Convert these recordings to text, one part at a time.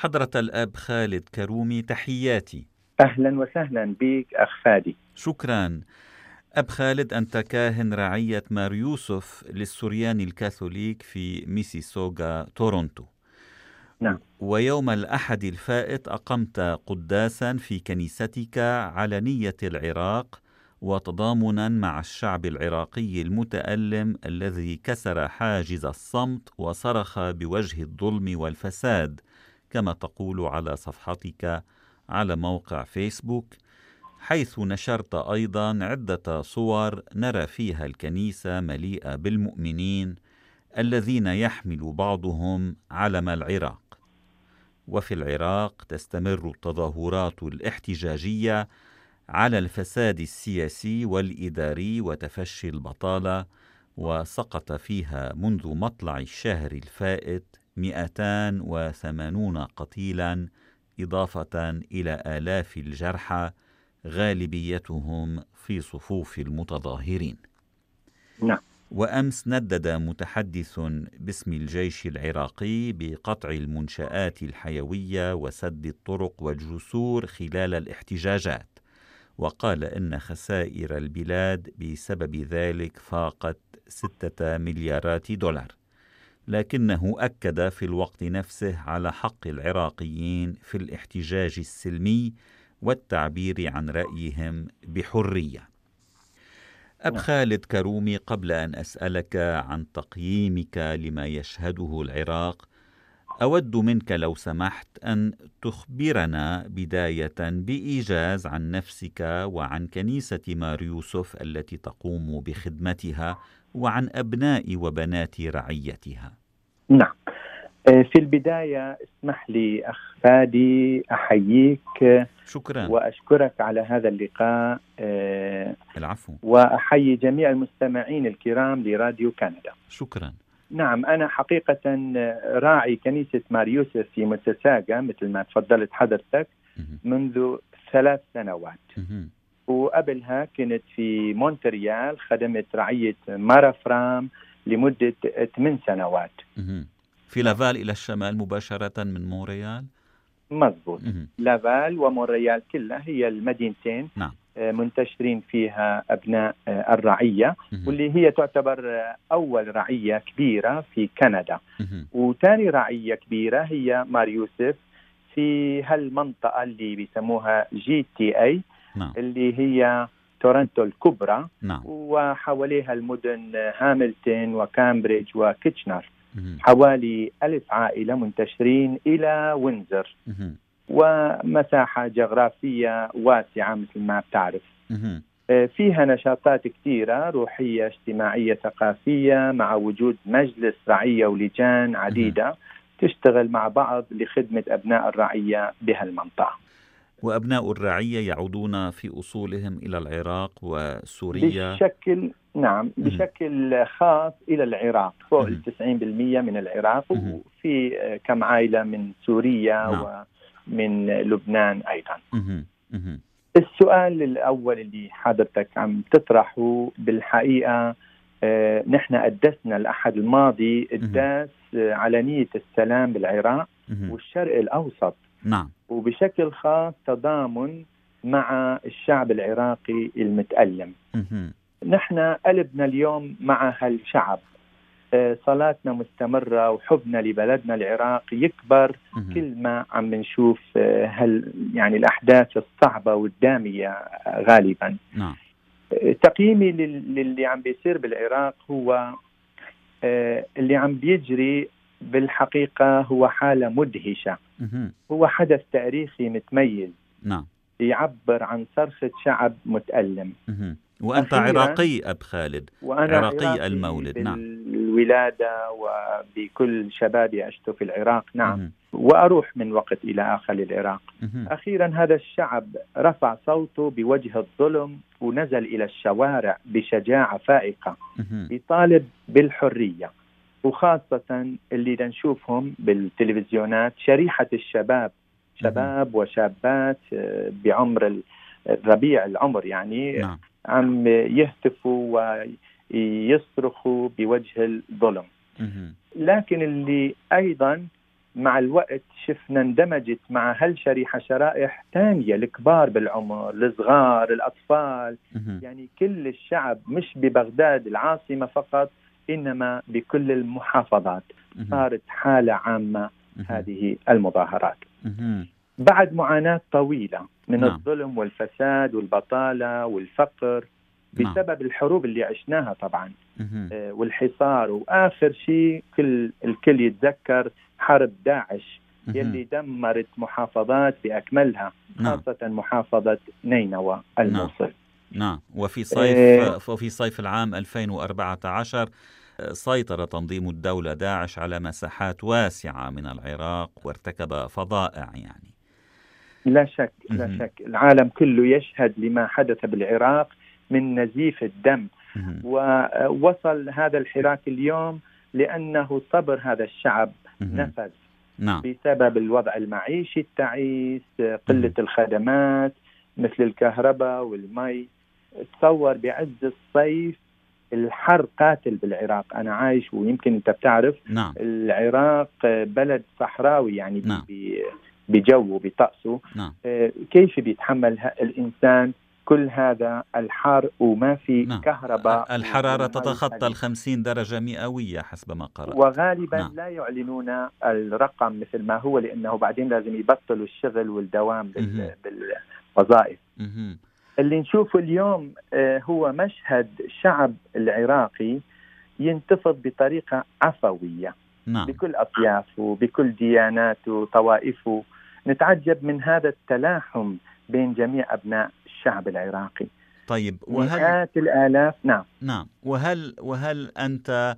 حضرة الأب خالد كرومي تحياتي. أهلا وسهلا بك أخ فادي. شكرا. أب خالد أنت كاهن رعية مار يوسف للسوريان الكاثوليك في ميسيسوغا تورونتو. نعم. ويوم الأحد الفائت أقمت قداسا في كنيستك على نية العراق وتضامنا مع الشعب العراقي المتألم الذي كسر حاجز الصمت وصرخ بوجه الظلم والفساد. كما تقول على صفحتك على موقع فيسبوك حيث نشرت أيضا عدة صور نرى فيها الكنيسة مليئة بالمؤمنين الذين يحمل بعضهم علم العراق. وفي العراق تستمر التظاهرات الاحتجاجية على الفساد السياسي والإداري وتفشي البطالة وسقط فيها منذ مطلع الشهر الفائت 280 قتيلا إضافة إلى آلاف الجرحى غالبيتهم في صفوف المتظاهرين. نعم. وأمس ندد متحدث باسم الجيش العراقي بقطع المنشآت الحيوية وسد الطرق والجسور خلال الاحتجاجات، وقال إن خسائر البلاد بسبب ذلك فاقت ستة مليارات دولار. لكنه أكد في الوقت نفسه على حق العراقيين في الاحتجاج السلمي والتعبير عن رأيهم بحرية أب نعم. خالد كرومي قبل أن أسألك عن تقييمك لما يشهده العراق أود منك لو سمحت أن تخبرنا بداية بإيجاز عن نفسك وعن كنيسة مار يوسف التي تقوم بخدمتها وعن أبناء وبنات رعيتها. نعم. آه، في البداية اسمح لي أخ فادي أحييك شكرا. وأشكرك على هذا اللقاء آه، العفو. وأحيي جميع المستمعين الكرام لراديو كندا. شكرا. نعم أنا حقيقة راعي كنيسة مار يوسف في متساقة مثل ما تفضلت حضرتك منذ ثلاث سنوات. وقبلها كنت في مونتريال خدمت رعية مارا فرام لمدة ثمان سنوات. في لافال إلى الشمال مباشرة من مونريال؟ مضبوط. لافال ومونريال كلها هي المدينتين نعم. آه، منتشرين فيها أبناء آه، الرعية واللي هي تعتبر آه، أول رعية كبيرة في كندا. وثاني رعية كبيرة هي مار يوسف في هالمنطقة اللي بيسموها GTA. نعم. اللي هي تورنتو الكبرى نعم. وحواليها المدن هاملتون وكامبريدج وكيتشنر. حوالي ألف عائلة منتشرين إلى وينزر. ومساحة جغرافية واسعة مثل ما بتعرف. آه، فيها نشاطات كثيرة روحية اجتماعية ثقافية مع وجود مجلس رعية ولجان عديدة تشتغل مع بعض لخدمة أبناء الرعية بهالمنطقة. وأبناء الرعية يعودون في أصولهم إلى العراق وسوريا. بشكل نعم بشكل خاص إلى العراق. فوق ال 90% من العراق وفي كم عائلة من سوريا نعم. ومن لبنان أيضا. السؤال الأول اللي حضرتك عم تطرحه بالحقيقة آه نحن قدسنا الأحد الماضي قداس علنية السلام بالعراق والشرق الأوسط. نعم. وبشكل خاص تضامن مع الشعب العراقي المتألم. نحن قلبنا اليوم مع هالشعب. آه، صلاتنا مستمرة وحبنا لبلدنا العراق يكبر كل ما عم نشوف آه، هال يعني الأحداث الصعبة والدامية غالبا. نعم. آه، تقييمي للي عم بيصير بالعراق هو اللي عم بيجري بالحقيقة هو حالة مدهشة. هو حدث تاريخي متميز. نعم. يعبر عن صرخة شعب متألم. وأنت عراقي أب خالد؟ وأنا عراقي, عراقي المولد نعم. الولادة وبكل شبابي عشت في العراق نعم. وأروح من وقت إلى آخر للعراق. أخيرا هذا الشعب رفع صوته بوجه الظلم ونزل إلى الشوارع بشجاعة فائقة. يطالب بالحرية. وخاصة اللي نشوفهم بالتلفزيونات شريحة الشباب شباب وشابات آه، بعمر الربيع العمر يعني نعم. عم يهتفوا ويصرخوا بوجه الظلم. لكن اللي أيضا مع الوقت شفنا اندمجت مع هالشريحة شرائح ثانية الكبار بالعمر الصغار الأطفال. يعني كل الشعب مش ببغداد العاصمة فقط إنما بكل المحافظات. صارت حالة عامة هذه المظاهرات. بعد معاناة طويلة من نعم. الظلم والفساد والبطالة والفقر نعم. بسبب الحروب اللي عشناها طبعا. آه والحصار. وآخر شيء كل الكل يتذكر حرب داعش يلي دمرت محافظات بأكملها نعم. خاصة محافظة نينوى الموصل. نعم. وفي صيف آه وفي صيف العام 2014 سيطر تنظيم الدولة داعش على مساحات واسعة من العراق وارتكب فظائع يعني. لا شك لا شك. العالم كله يشهد لما حدث بالعراق من نزيف الدم. ووصل هذا الحراك اليوم لأنه صبر هذا الشعب نفذ. نعم. بسبب الوضع المعيشي التعيس قلة الخدمات مثل الكهرباء والمي. تصور بعز الصيف الحر قاتل بالعراق أنا عايش ويمكن أنت بتعرف نعم. العراق بلد صحراوي يعني نعم. بجوه بطقسه نعم. آه، كيف بيتحمل الإنسان كل هذا الحر وما في نعم. كهرباء الحرارة تتخطى ال 50 درجة مئوية حسب ما قرأت وغالبا نعم. لا يعلنون الرقم مثل ما هو لأنه بعدين لازم يبطلوا الشغل والدوام بال... بالوظائف اللي نشوفه اليوم آه، هو مشهد الشعب العراقي ينتفض بطريقة عفوية. نعم. بكل أطيافه بكل دياناته طوائفه. نتعجب من هذا التلاحم بين جميع أبناء الشعب العراقي. طيب وهل مئات الآلاف نعم. نعم. وهل وهل أنت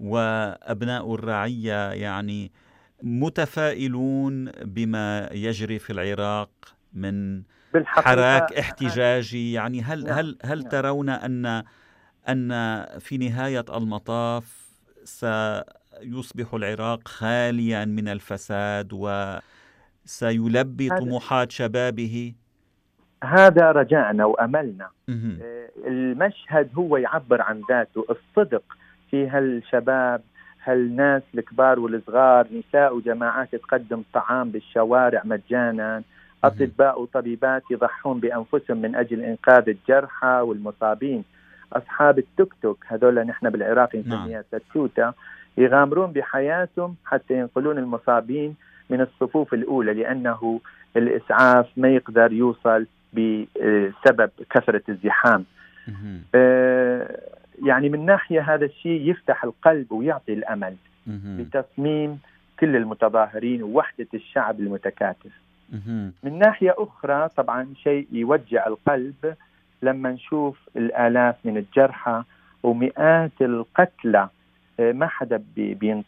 وأبناء الرعية يعني متفائلون بما يجري في العراق؟ من حراك احتجاجي. يعني هل نعم. هل هل نعم. ترون أن أن في نهاية المطاف سيصبح العراق خاليا من الفساد وسيلبي طموحات شبابه؟ هذا رجعنا وأملنا. آه، المشهد هو يعبر عن ذاته. الصدق في هالشباب هالناس الكبار والصغار نساء وجماعات تقدم طعام بالشوارع مجانا. أطباء وطبيبات يضحون بأنفسهم من أجل إنقاذ الجرحى والمصابين أصحاب التوك توك هذول نحن بالعراق نسميها نعم. تتوتا يغامرون بحياتهم حتى ينقلون المصابين من الصفوف الأولى لأنه الإسعاف ما يقدر يوصل بسبب كثرة الزحام. آه يعني من ناحية هذا الشيء يفتح القلب ويعطي الأمل بتصميم كل المتظاهرين ووحدة الشعب المتكاتف. من ناحية أخرى طبعا شيء يوجع القلب لما نشوف الآلاف من الجرحى ومئات القتلى آه، ما حدا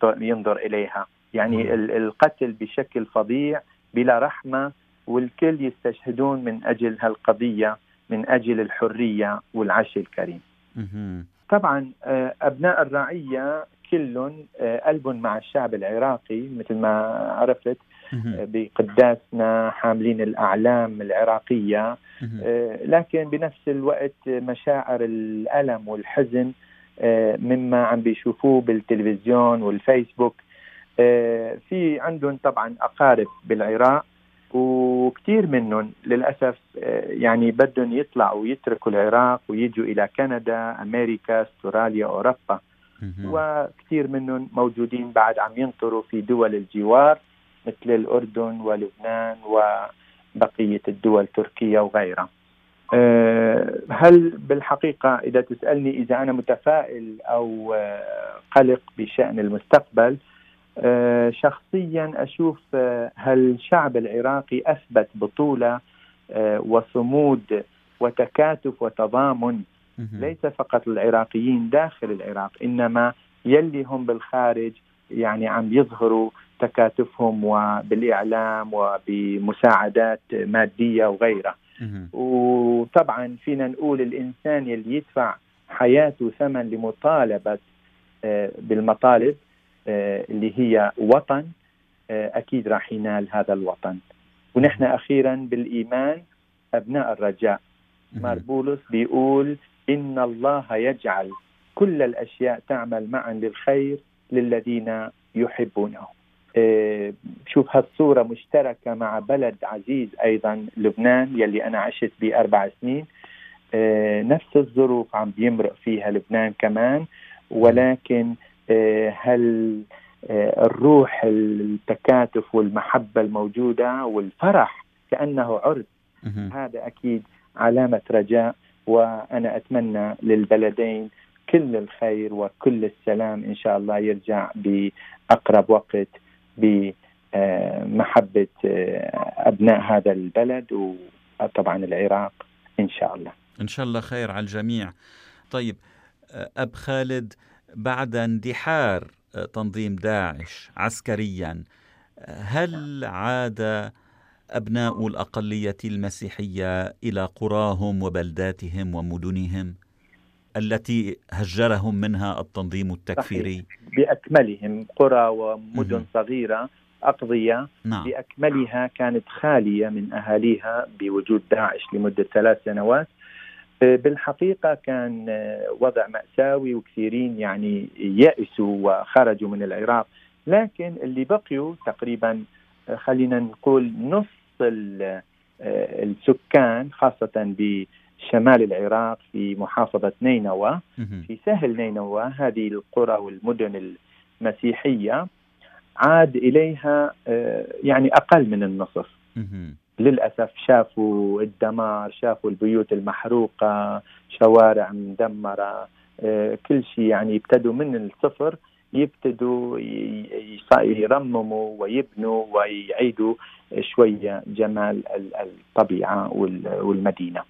بينظر إليها. يعني القتل بشكل فظيع بلا رحمة والكل يستشهدون من أجل هالقضية من أجل الحرية والعيش الكريم. طبعا آه، أبناء الرعية كلهم آه، قلب مع الشعب العراقي مثل ما عرفت بقداسنا حاملين الأعلام العراقية. آه، لكن بنفس الوقت مشاعر الألم والحزن آه، مما عم بيشوفوه بالتلفزيون والفيسبوك. آه، في عندهم طبعا أقارب بالعراق وكثير منهم للأسف يعني بدهم يطلعوا ويتركوا العراق ويجوا إلى كندا، أمريكا، أستراليا، أوروبا. وكثير منهم موجودين بعد عم ينطروا في دول الجوار. مثل الأردن ولبنان وبقية الدول تركيا وغيرها. أه، هل بالحقيقة إذا تسألني إذا أنا متفائل أو أه، قلق بشأن المستقبل أه، شخصيا أشوف هل الشعب العراقي أثبت بطولة وصمود وتكاتف وتضامن. ليس فقط العراقيين داخل العراق إنما يلي هم بالخارج يعني عم يظهروا تكاتفهم وبالإعلام وبمساعدات مادية وغيرها. وطبعا فينا نقول الإنسان اللي يدفع حياته ثمن لمطالبة آه، بالمطالب آه، اللي هي وطن آه، أكيد راح ينال هذا الوطن. ونحن أخيرا بالإيمان أبناء الرجاء. مار بولس بيقول إن الله يجعل كل الأشياء تعمل معا للخير للذين يحبونه. شوف هالصورة مشتركة مع بلد عزيز أيضا لبنان يلي أنا عشت بأربع سنين. نفس الظروف عم بيمرق فيها لبنان كمان ولكن هل الروح التكاتف والمحبة الموجودة والفرح كأنه عرس هذا أكيد علامة رجاء وأنا أتمنى للبلدين كل الخير وكل السلام إن شاء الله يرجع بأقرب وقت. بمحبة أبناء هذا البلد وطبعا العراق إن شاء الله. إن شاء الله خير على الجميع. طيب أب خالد بعد اندحار تنظيم داعش عسكريا هل عاد أبناء الأقلية المسيحية إلى قراهم وبلداتهم ومدنهم التي هجرهم منها التنظيم التكفيري؟ صحيح. بأكملهم قرى ومدن صغيرة أقضية. نعم. بأكملها كانت خالية من أهاليها بوجود داعش لمدة ثلاث سنوات. بالحقيقة كان وضع مأساوي وكثيرين يعني يأسوا وخرجوا من العراق. لكن اللي بقيوا تقريبا خلينا نقول نص السكان خاصة بشمال العراق في محافظة نينوى في سهل نينوى هذه القرى والمدن المسيحية عاد إليها يعني أقل من النصف. للأسف شافوا الدمار شافوا البيوت المحروقة شوارع مدمرة آه، كل شيء يعني يبتدوا من الصفر يبتدوا يرمموا ويبنوا ويعيدوا شوية جمال الطبيعة والمدينة.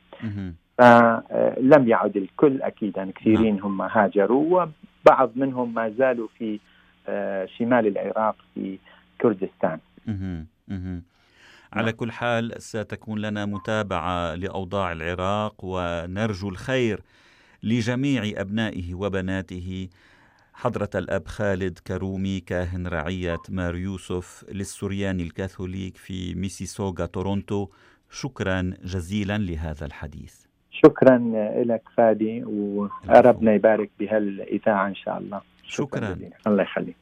فلم يعد الكل اكيدا كثيرين نعم. هم هاجروا وبعض منهم ما زالوا في آه، شمال العراق في كردستان. على كل حال ستكون لنا متابعة لأوضاع العراق ونرجو الخير لجميع أبنائه وبناته حضرة الأب خالد كرومي كاهن رعية مار يوسف للسوريان الكاثوليك في ميسيسوغا تورونتو. شكرا جزيلا لهذا الحديث. شكرا لك فادي وربنا يبارك بهالإذاعة إن شاء الله. شكرا, شكرا. الله يخليك.